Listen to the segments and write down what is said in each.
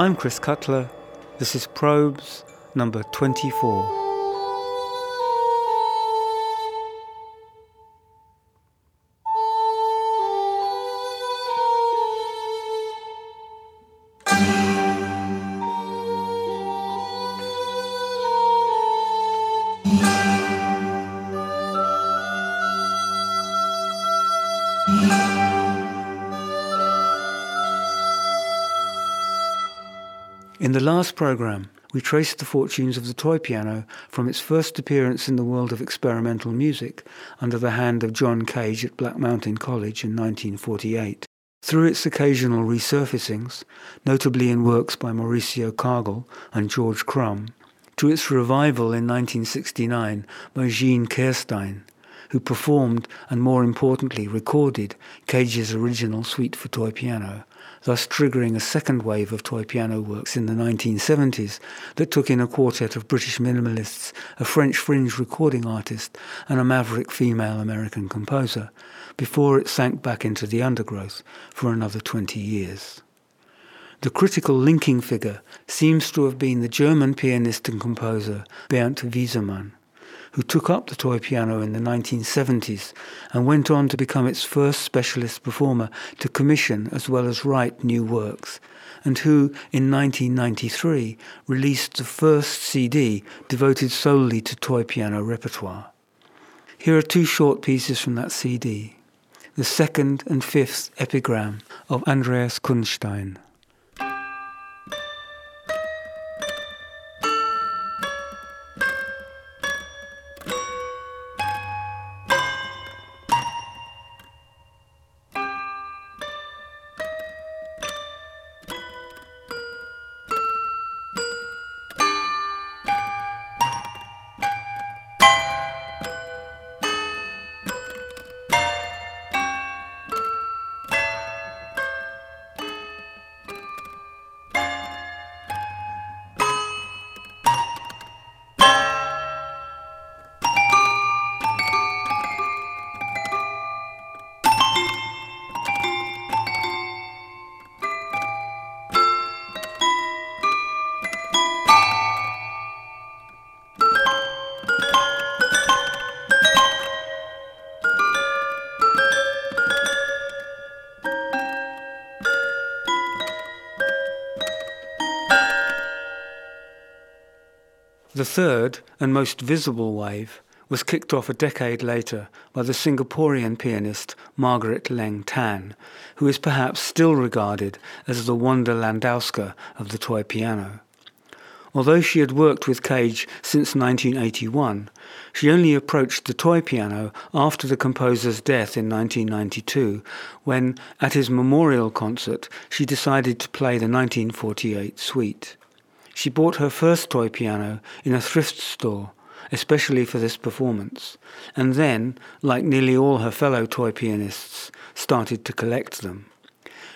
I'm Chris Cutler. This is Probes number 24. Program, we traced the fortunes of the toy piano from its first appearance in the world of experimental music under the hand of John Cage at Black Mountain College in 1948, through its occasional resurfacings, notably in works by Mauricio Kagel and George Crumb, to its revival in 1969 by Jean Kirstein, who performed and more importantly recorded Cage's original suite for toy piano, thus triggering a second wave of toy piano works in the 1970s that took in a quartet of British minimalists, a French fringe recording artist, and a maverick female American composer, before it sank back into the undergrowth for another 20 years. The critical linking figure seems to have been the German pianist and composer Bernd Wiesemann, who took up the toy piano in the 1970s and went on to become its first specialist performer to commission as well as write new works, and who, in 1993, released the first CD devoted solely to toy piano repertoire. Here are two short pieces from that CD the second and fifth epigram of Andreas Kunstein. Third and most visible wave was kicked off a decade later by the Singaporean pianist Margaret Leng Tan, who is perhaps still regarded as the Wanda Landowska of the toy piano. Although she had worked with Cage since 1981, she only approached the toy piano after the composer's death in 1992, when, at his memorial concert, she decided to play the 1948 suite. She bought her first toy piano in a thrift store, especially for this performance, and then, like nearly all her fellow toy pianists, started to collect them.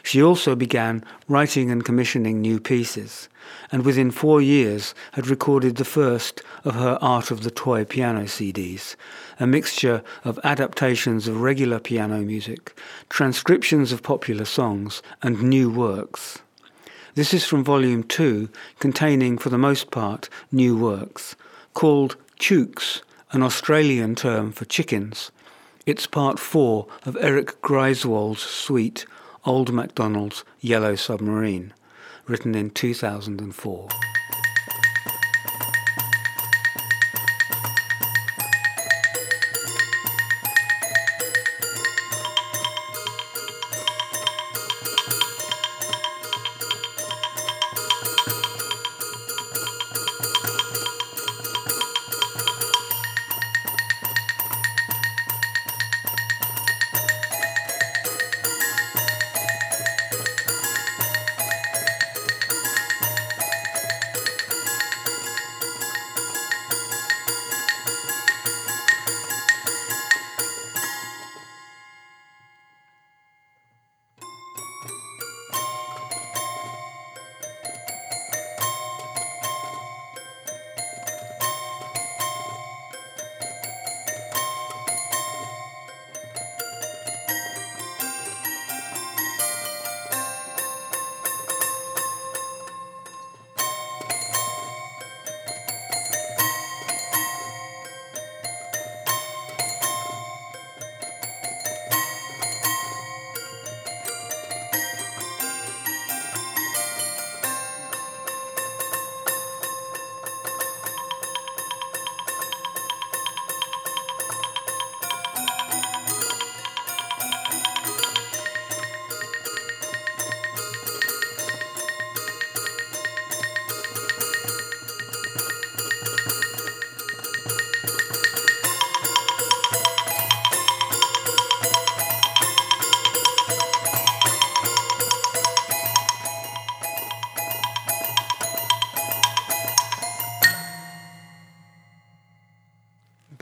She also began writing and commissioning new pieces, and within four years had recorded the first of her Art of the Toy piano CDs, a mixture of adaptations of regular piano music, transcriptions of popular songs, and new works. This is from Volume 2, containing, for the most part, new works, called Chooks, an Australian term for chickens. It's part 4 of Erik Griswold's suite, Old MacDonald's Yellow Submarine, written in 2004.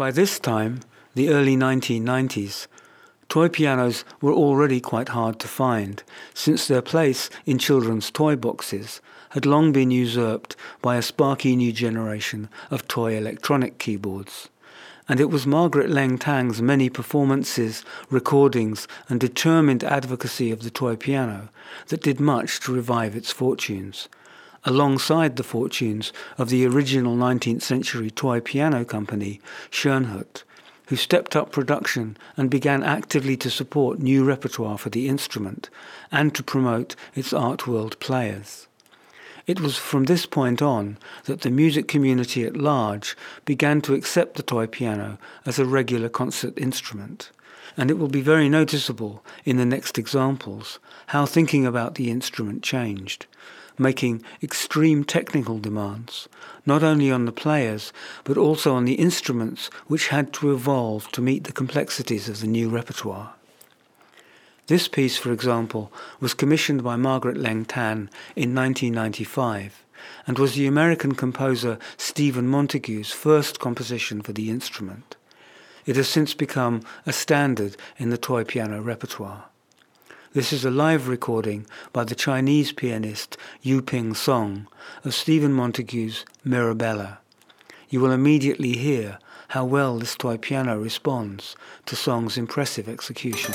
By this time, the early 1990s, toy pianos were already quite hard to find, since their place in children's toy boxes had long been usurped by a sparky new generation of toy electronic keyboards. And it was Margaret Leng Tan's many performances, recordings, and determined advocacy of the toy piano that did much to revive its fortunes, alongside the fortunes of the original 19th century toy piano company, Schoenhut, who stepped up production and began actively to support new repertoire for the instrument and to promote its art world players. It was from this point on that the music community at large began to accept the toy piano as a regular concert instrument. And it will be very noticeable in the next examples how thinking about the instrument changed, making extreme technical demands, not only on the players, but also on the instruments which had to evolve to meet the complexities of the new repertoire. This piece, for example, was commissioned by Margaret Leng Tan in 1995 and was the American composer Stephen Montague's first composition for the instrument. It has since become a standard in the toy piano repertoire. This is a live recording by the Chinese pianist Yu Ping Song of Stephen Montague's Mirabella. You will immediately hear how well this toy piano responds to Song's impressive execution.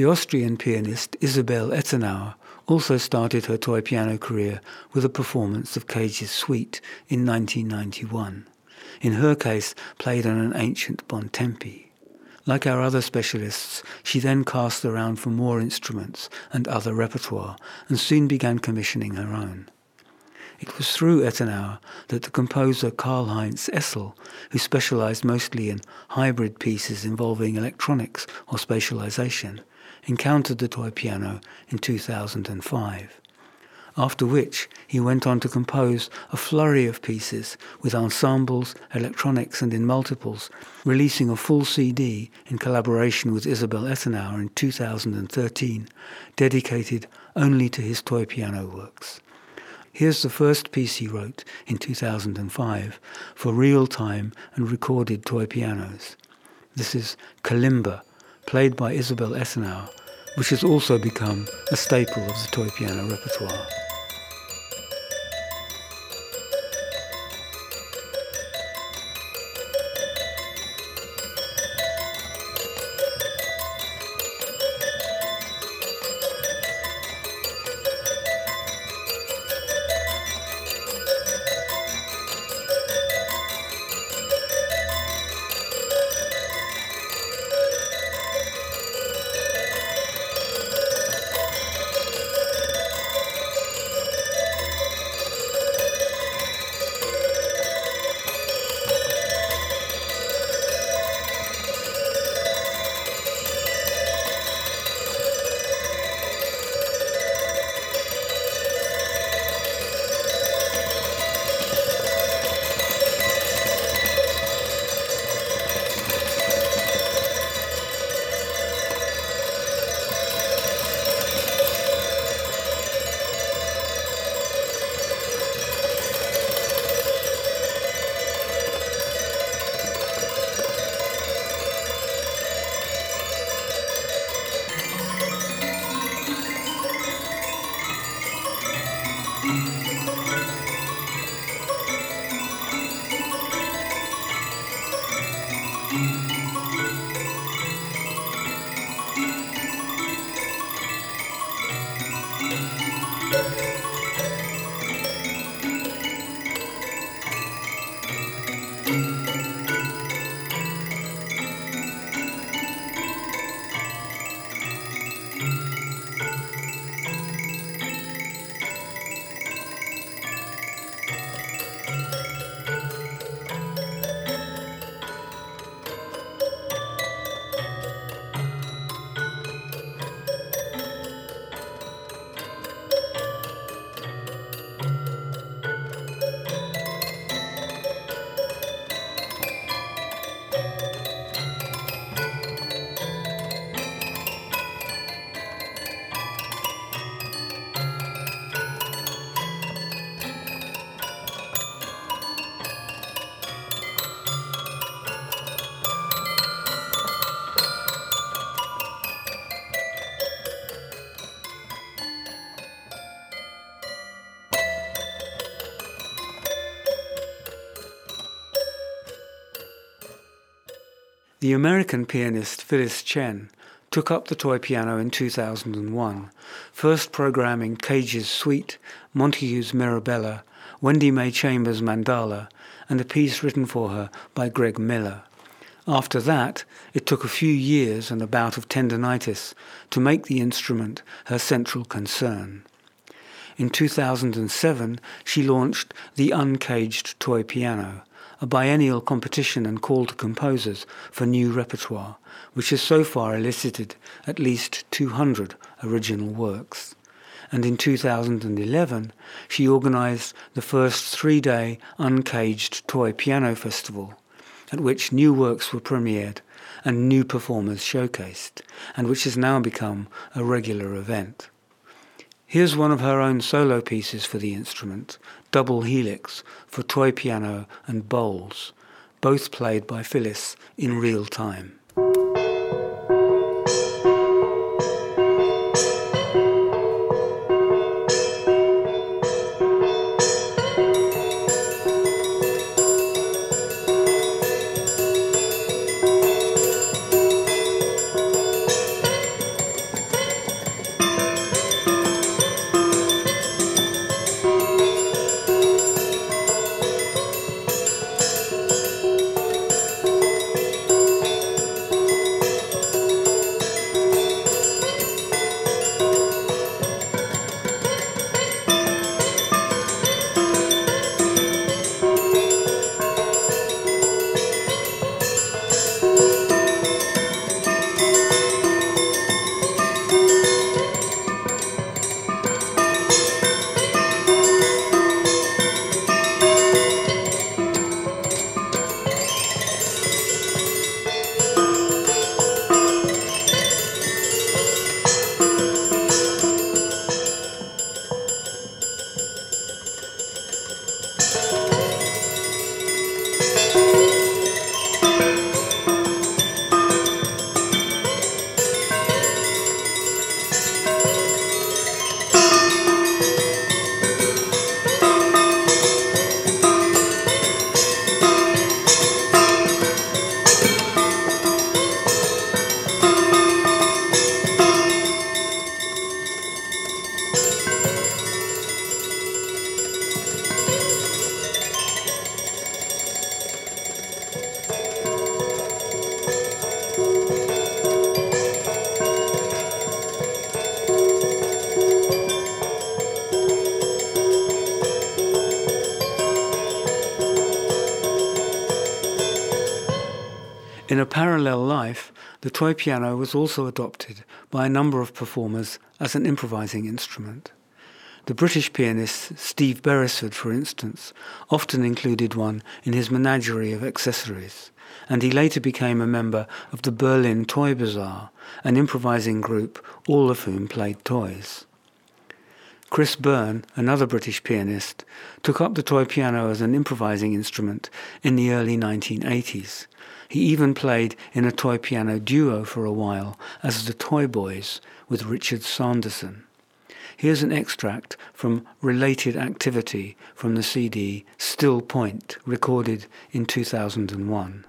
The Austrian pianist Isabel Ettenauer also started her toy piano career with a performance of Cage's Suite in 1991. In her case, played on an ancient Bontempi. Like our other specialists, she then cast around for more instruments and other repertoire and soon began commissioning her own. It was through Ettenauer that the composer Karl-Heinz Essl, who specialized mostly in hybrid pieces involving electronics or spatialization, encountered the toy piano in 2005, after which he went on to compose a flurry of pieces with ensembles, electronics and in multiples, releasing a full CD in collaboration with Isabel Ettenauer in 2013, dedicated only to his toy piano works. Here's the first piece he wrote in 2005 for real-time and recorded toy pianos. This is Kalimba played by Isabel Ettenauer, which has also become a staple of the toy piano repertoire. The American pianist Phyllis Chen took up the toy piano in 2001, first programming Cage's Suite, Montague's Mirabella, Wendy Mae Chambers' Mandala, and a piece written for her by Greg Miller. After that, it took a few years and a bout of tendonitis to make the instrument her central concern. In 2007, she launched the Uncaged Toy Piano, a biennial competition and call to composers for new repertoire, which has so far elicited at least 200 original works. And in 2011, she organized the first three-day Uncaged Toy Piano Festival, at which new works were premiered and new performers showcased, and which has now become a regular event. Here's one of her own solo pieces for the instrument, Double Helix, for toy piano and bowls, both played by Phyllis in real time. Toy piano was also adopted by a number of performers as an improvising instrument. The British pianist Steve Beresford, for instance, often included one in his menagerie of accessories, and he later became a member of the Berlin Toy Bazaar, an improvising group, all of whom played toys. Chris Burn, another British pianist, took up the toy piano as an improvising instrument in the early 1980s, he even played in a toy piano duo for a while as the Toy Boys with Richard Sanderson. Here's an extract from Related Activity from the CD Still Point, recorded in 2001.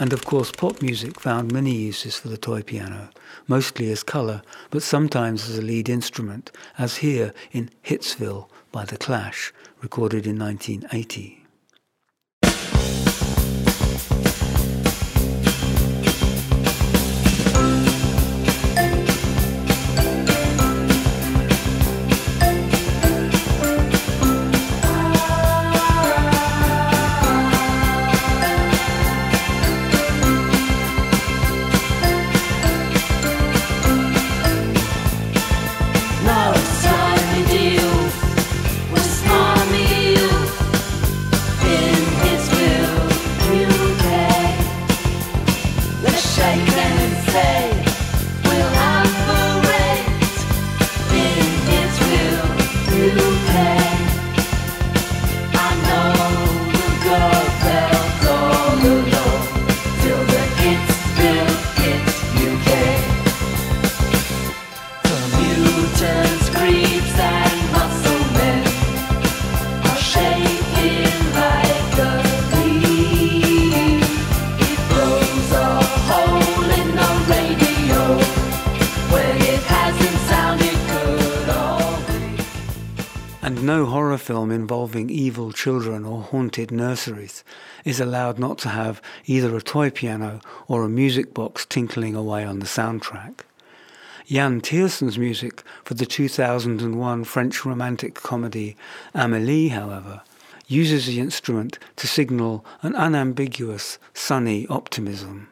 And of course, pop music found many uses for the toy piano, mostly as colour, but sometimes as a lead instrument, as here in Hitsville by The Clash, recorded in 1980. Children or haunted nurseries is allowed not to have either a toy piano or a music box tinkling away on the soundtrack. Yann Tiersen's music for the 2001 French romantic comedy Amélie, however, uses the instrument to signal an unambiguous, sunny optimism.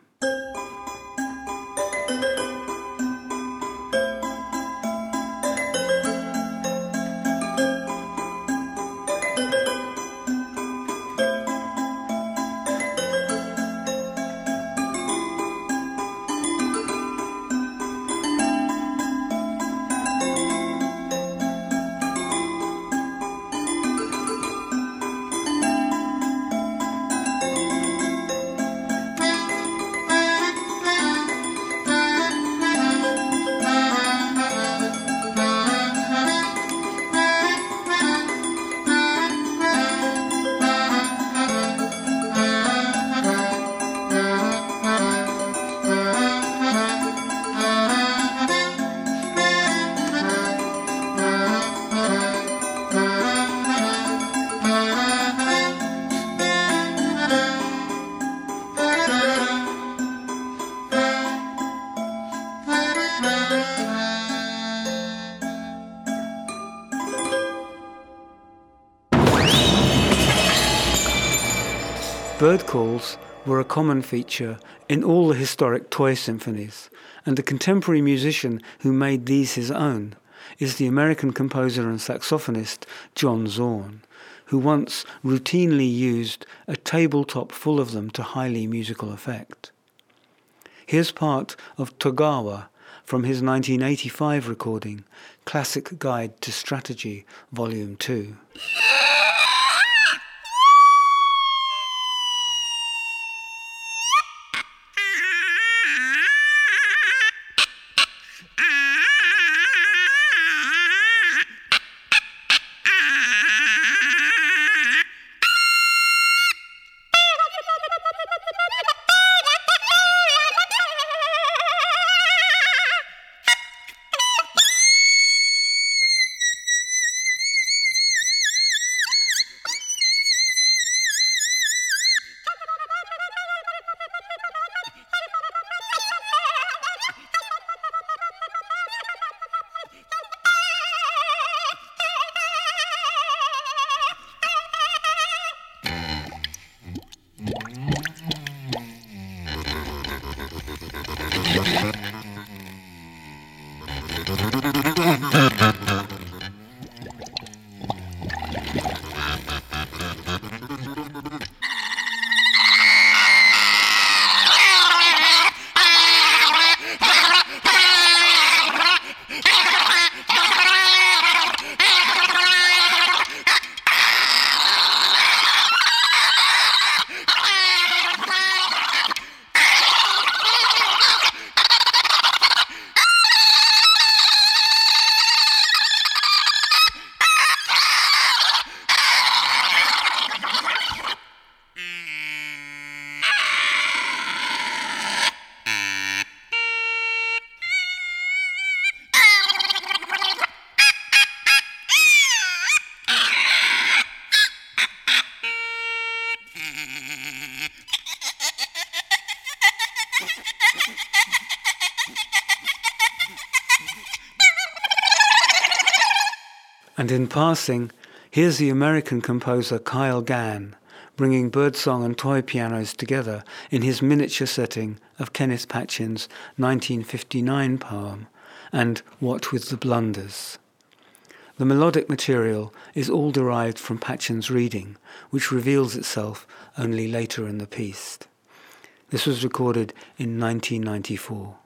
Bird calls were a common feature in all the historic toy symphonies, and the contemporary musician who made these his own is the American composer and saxophonist John Zorn, who once routinely used a tabletop full of them to highly musical effect. Here's part of Togawa from his 1985 recording, Classic Guide to Strategy, Volume 2. And in passing, here's the American composer Kyle Gann bringing birdsong and toy pianos together in his miniature setting of Kenneth Patchen's 1959 poem, and What with the Blunders. The melodic material is all derived from Patchen's reading, which reveals itself only later in the piece. This was recorded in 1994.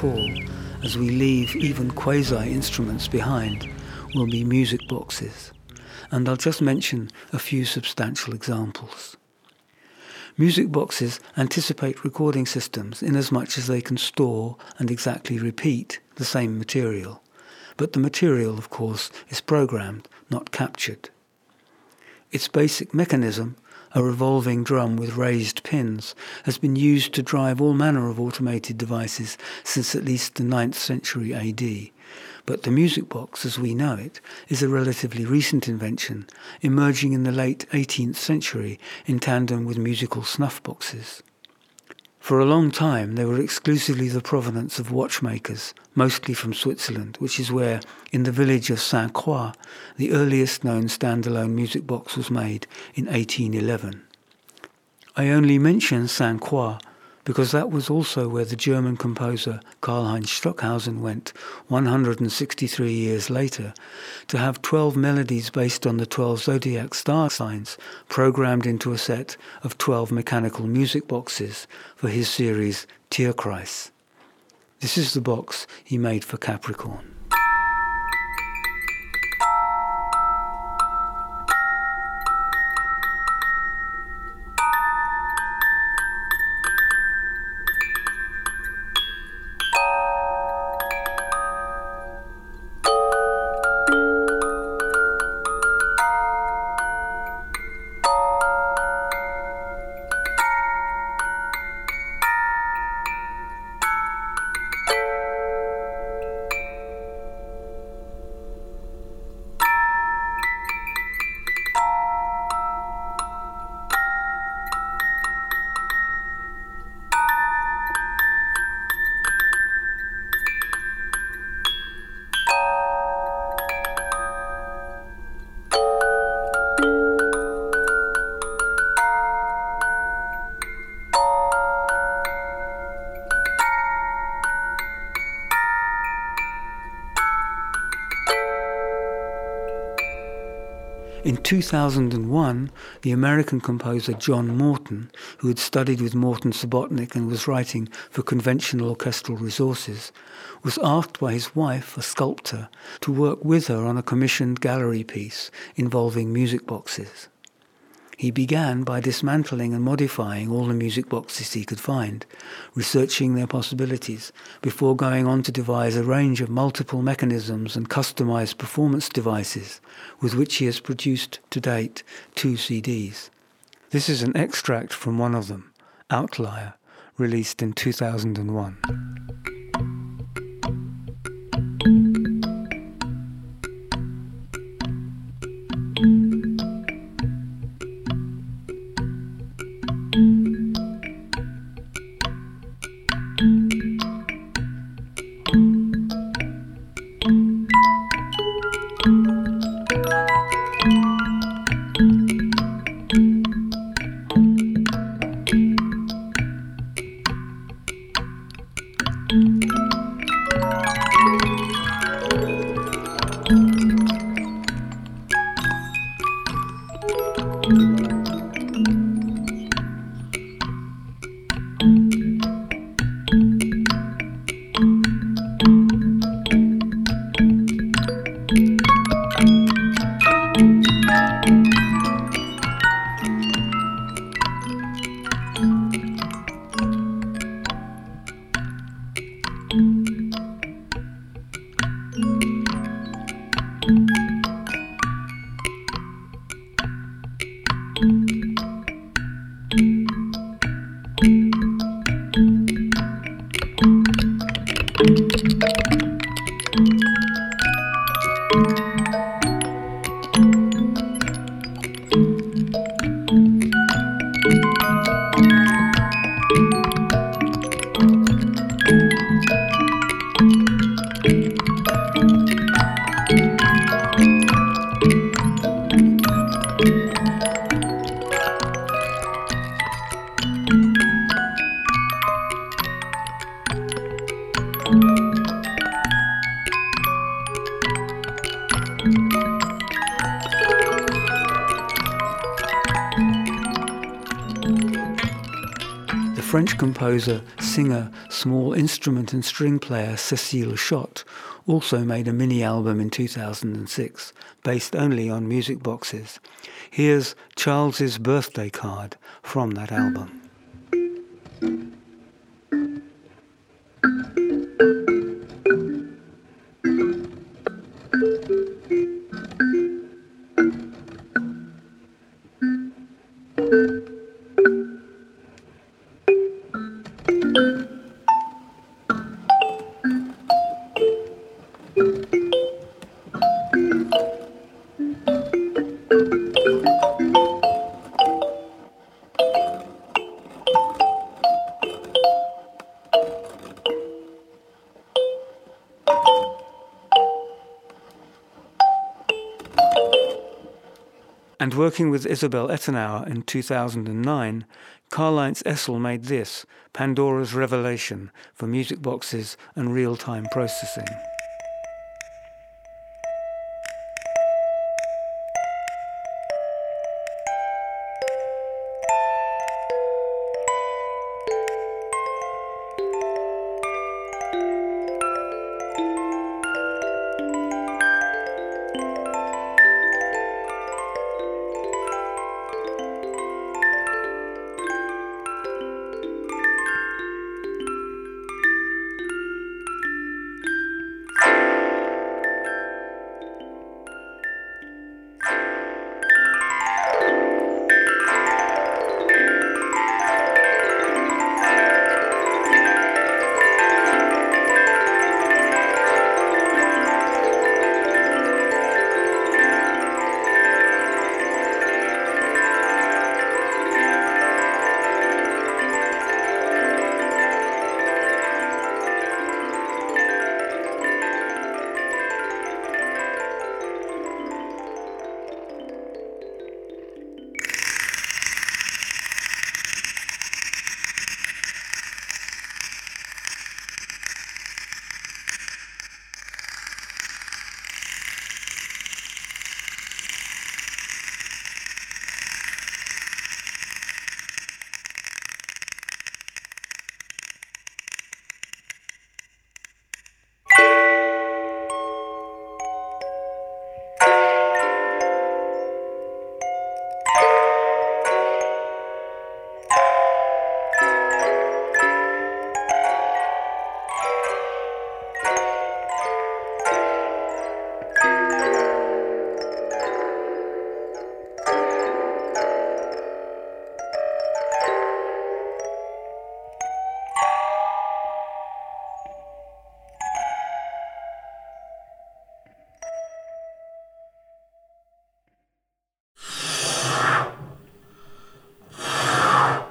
Call, as we leave even quasi-instruments behind, will be music boxes, and I'll just mention a few substantial examples. Music boxes anticipate recording systems inasmuch as they can store and exactly repeat the same material, but the material, of course, is programmed, not captured. Its basic mechanism a revolving drum with raised pins, has been used to drive all manner of automated devices since at least the 9th century AD. But the music box, as we know it, is a relatively recent invention, emerging in the late 18th century in tandem with musical snuff boxes. For a long time, they were exclusively the provenance of watchmakers, mostly from Switzerland, which is where, in the village of Saint Croix, the earliest known standalone music box was made in 1811. I only mention Saint Croix because that was also where the German composer Karlheinz Stockhausen went 163 years later to have 12 melodies based on the 12 zodiac star signs programmed into a set of 12 mechanical music boxes for his series Tierkreis. This is the box he made for Capricorn. 2001, the American composer John Morton, who had studied with Morton Subotnick and was writing for conventional orchestral resources, was asked by his wife, a sculptor, to work with her on a commissioned gallery piece involving music boxes. He began by dismantling and modifying all the music boxes he could find, researching their possibilities, before going on to devise a range of multiple mechanisms and customized performance devices with which he has produced to date two CDs. This is an extract from one of them, Outlier, released in 2001. Composer, singer, small instrument and string player Cécile Schott also made a mini album in 2006 based only on music boxes. Here's Charles's birthday card from that album. Working with Isabel Ettenauer in 2009, Karl-Heinz Essl made this, Pandora's Revelation, for music boxes and real-time processing.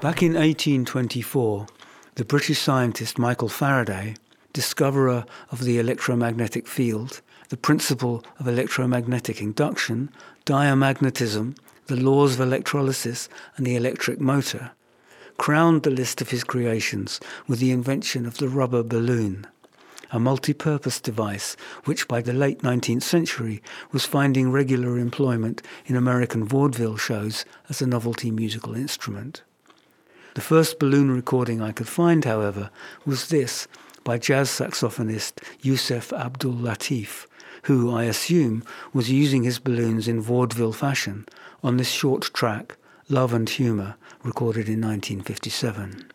Back in 1824, the British scientist Michael Faraday, discoverer of the electromagnetic field, the principle of electromagnetic induction, diamagnetism, the laws of electrolysis, and the electric motor, crowned the list of his creations with the invention of the rubber balloon, a multi-purpose device which by the late 19th century was finding regular employment in American vaudeville shows as a novelty musical instrument. The first balloon recording I could find, however, was this by jazz saxophonist Yusef Abdul Lateef, who, I assume, was using his balloons in vaudeville fashion on this short track, Love and Humour, recorded in 1957.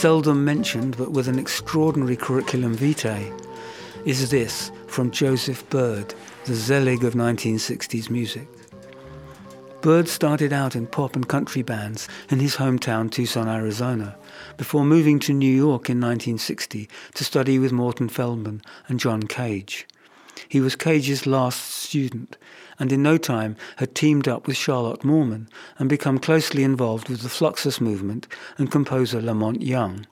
Seldom mentioned but with an extraordinary curriculum vitae, is this from Joseph Byrd, the Zelig of 1960s music. Byrd started out in pop and country bands in his hometown Tucson, Arizona, before moving to New York in 1960 to study with Morton Feldman and John Cage. He was Cage's last student and in no time had teamed up with Charlotte Moorman and become closely involved with the Fluxus movement and composer La Monte Young,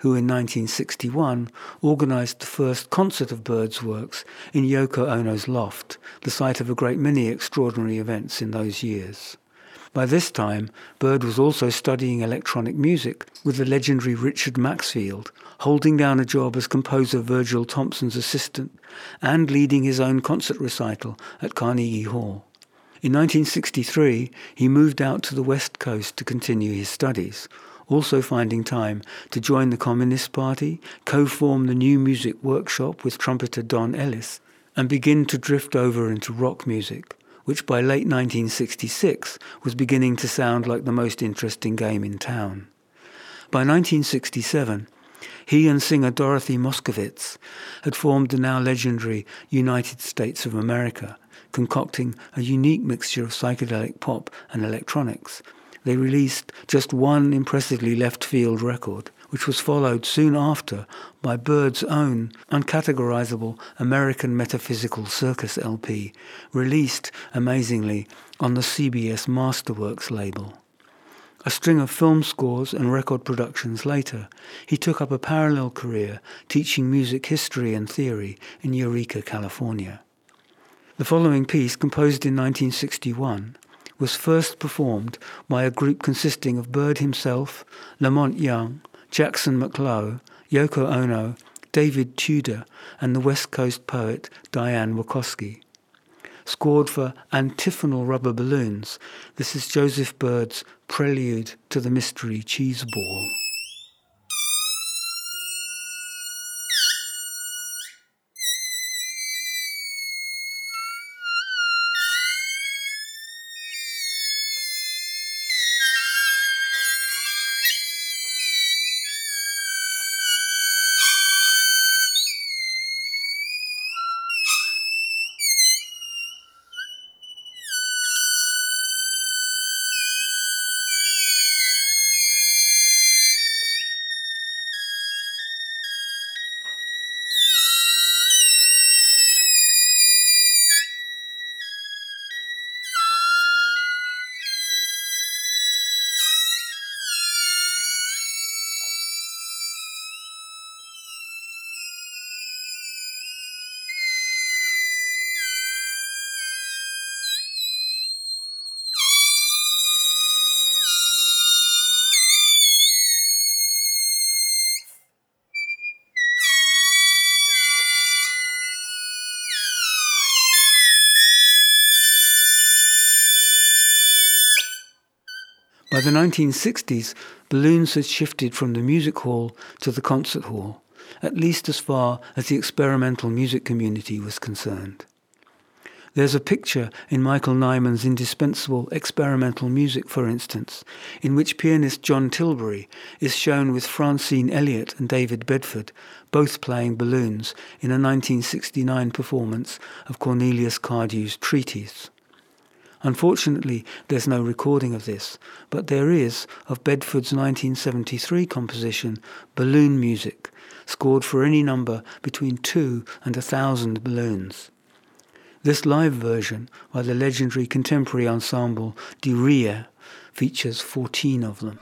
who in 1961 organized the first concert of Byrd's works in Yoko Ono's loft, the site of a great many extraordinary events in those years. By this time, Byrd was also studying electronic music with the legendary Richard Maxfield, holding down a job as composer Virgil Thomson's assistant, and leading his own concert recital at Carnegie Hall. In 1963, he moved out to the West Coast to continue his studies, also finding time to join the Communist Party, co-form the New Music Workshop with trumpeter Don Ellis, and begin to drift over into rock music, which by late 1966 was beginning to sound like the most interesting game in town. By 1967, he and singer Dorothy Moskowitz had formed the now legendary United States of America, concocting a unique mixture of psychedelic pop and electronics. They released just one impressively left field record, which was followed soon after by Byrd's own uncategorizable American Metaphysical Circus LP, released, amazingly, on the CBS Masterworks label. A string of film scores and record productions later, he took up a parallel career teaching music history and theory in Eureka, California. The following piece, composed in 1961, was first performed by a group consisting of Byrd himself, La Monte Young, Jackson Mac Low, Yoko Ono, David Tudor, and the West Coast poet Diane Wakoski. Scored for antiphonal rubber balloons, this is Joseph Byrd's Prelude to the Mystery Cheese Ball. The 1960s, balloons had shifted from the music hall to the concert hall, at least as far as the experimental music community was concerned. There's a picture in Michael Nyman's indispensable experimental music, for instance, in which pianist John Tilbury is shown with Francine Elliott and David Bedford, both playing balloons in a 1969 performance of Cornelius Cardew's Treatise. Unfortunately, there's no recording of this, but there is of Bedford's 1973 composition, Balloon Music, scored for any number between two and a thousand balloons. This live version by the legendary contemporary ensemble Die Reihe features 14 of them.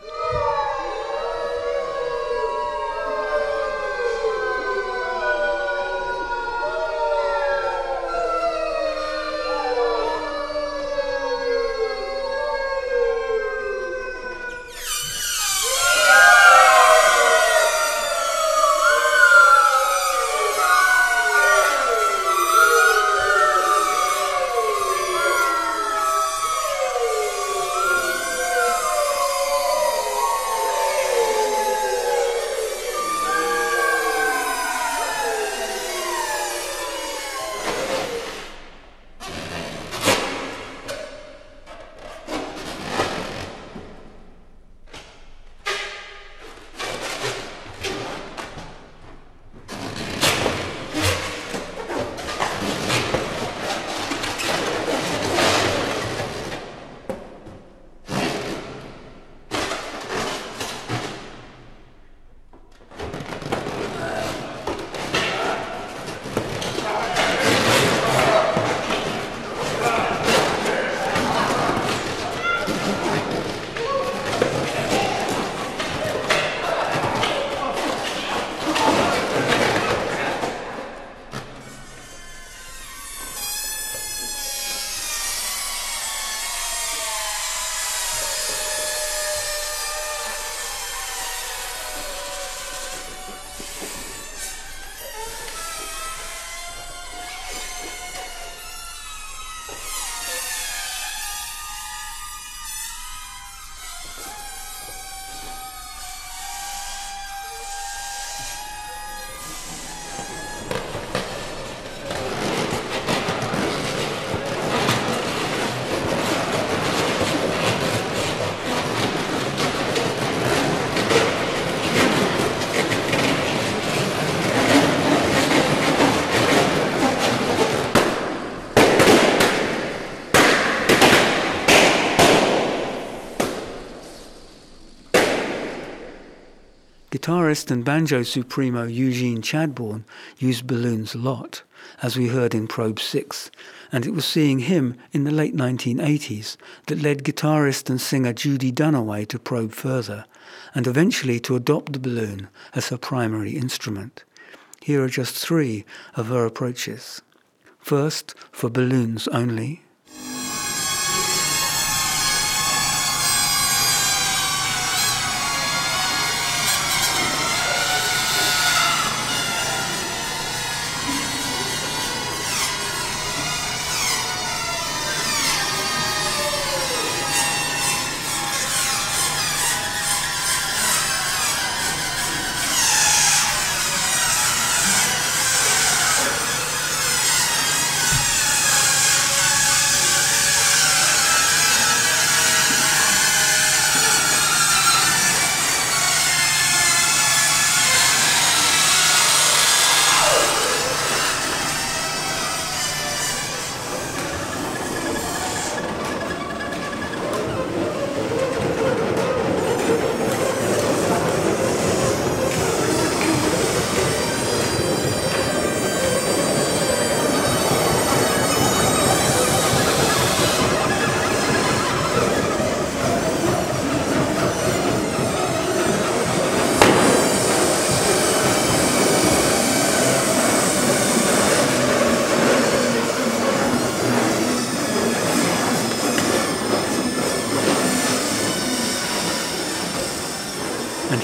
Guitarist and banjo supremo Eugene Chadbourne used balloons a lot, as we heard in Probe 6, and it was seeing him in the late 1980s that led guitarist and singer Judy Dunaway to probe further, and eventually to adopt the balloon as her primary instrument. Here are just three of her approaches. First, for balloons only,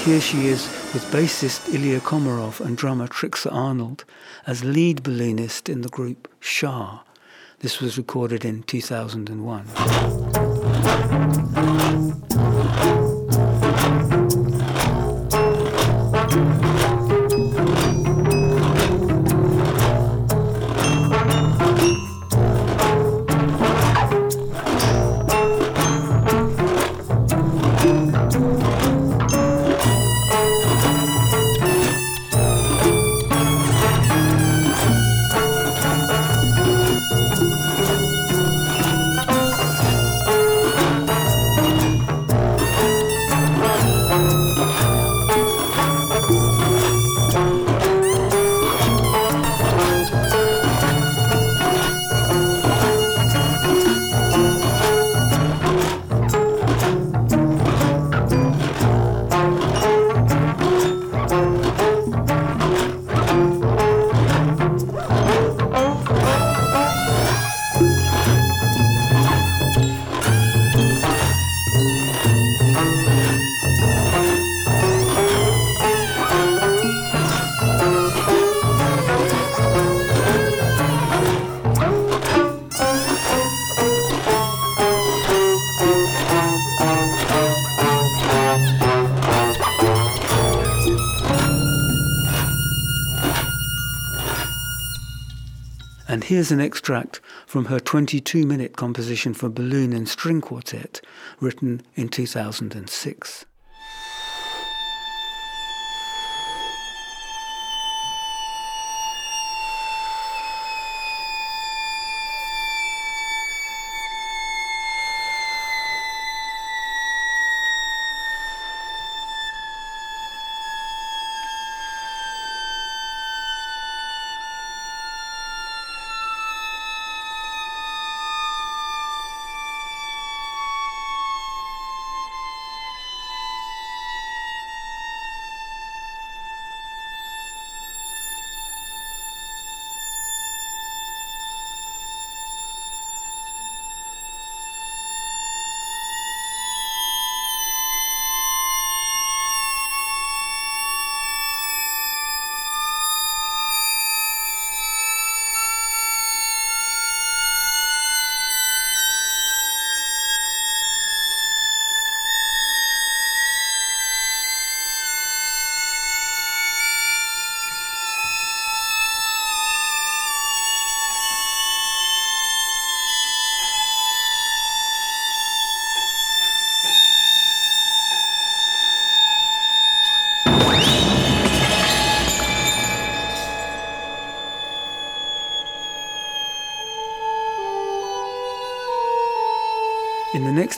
here she is with bassist Ilya Komarov and drummer Trixer Arnold as lead balloonist in the group Shah. This was recorded in 2001. Here's an extract from her 22 minute composition for balloon and string quartet, written in 2006.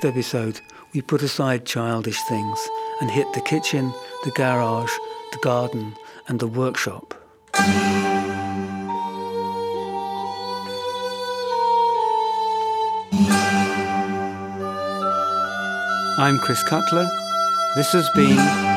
Next episode, we put aside childish things and hit the kitchen, the garage, the garden, and the workshop. I'm Chris Cutler. This has been.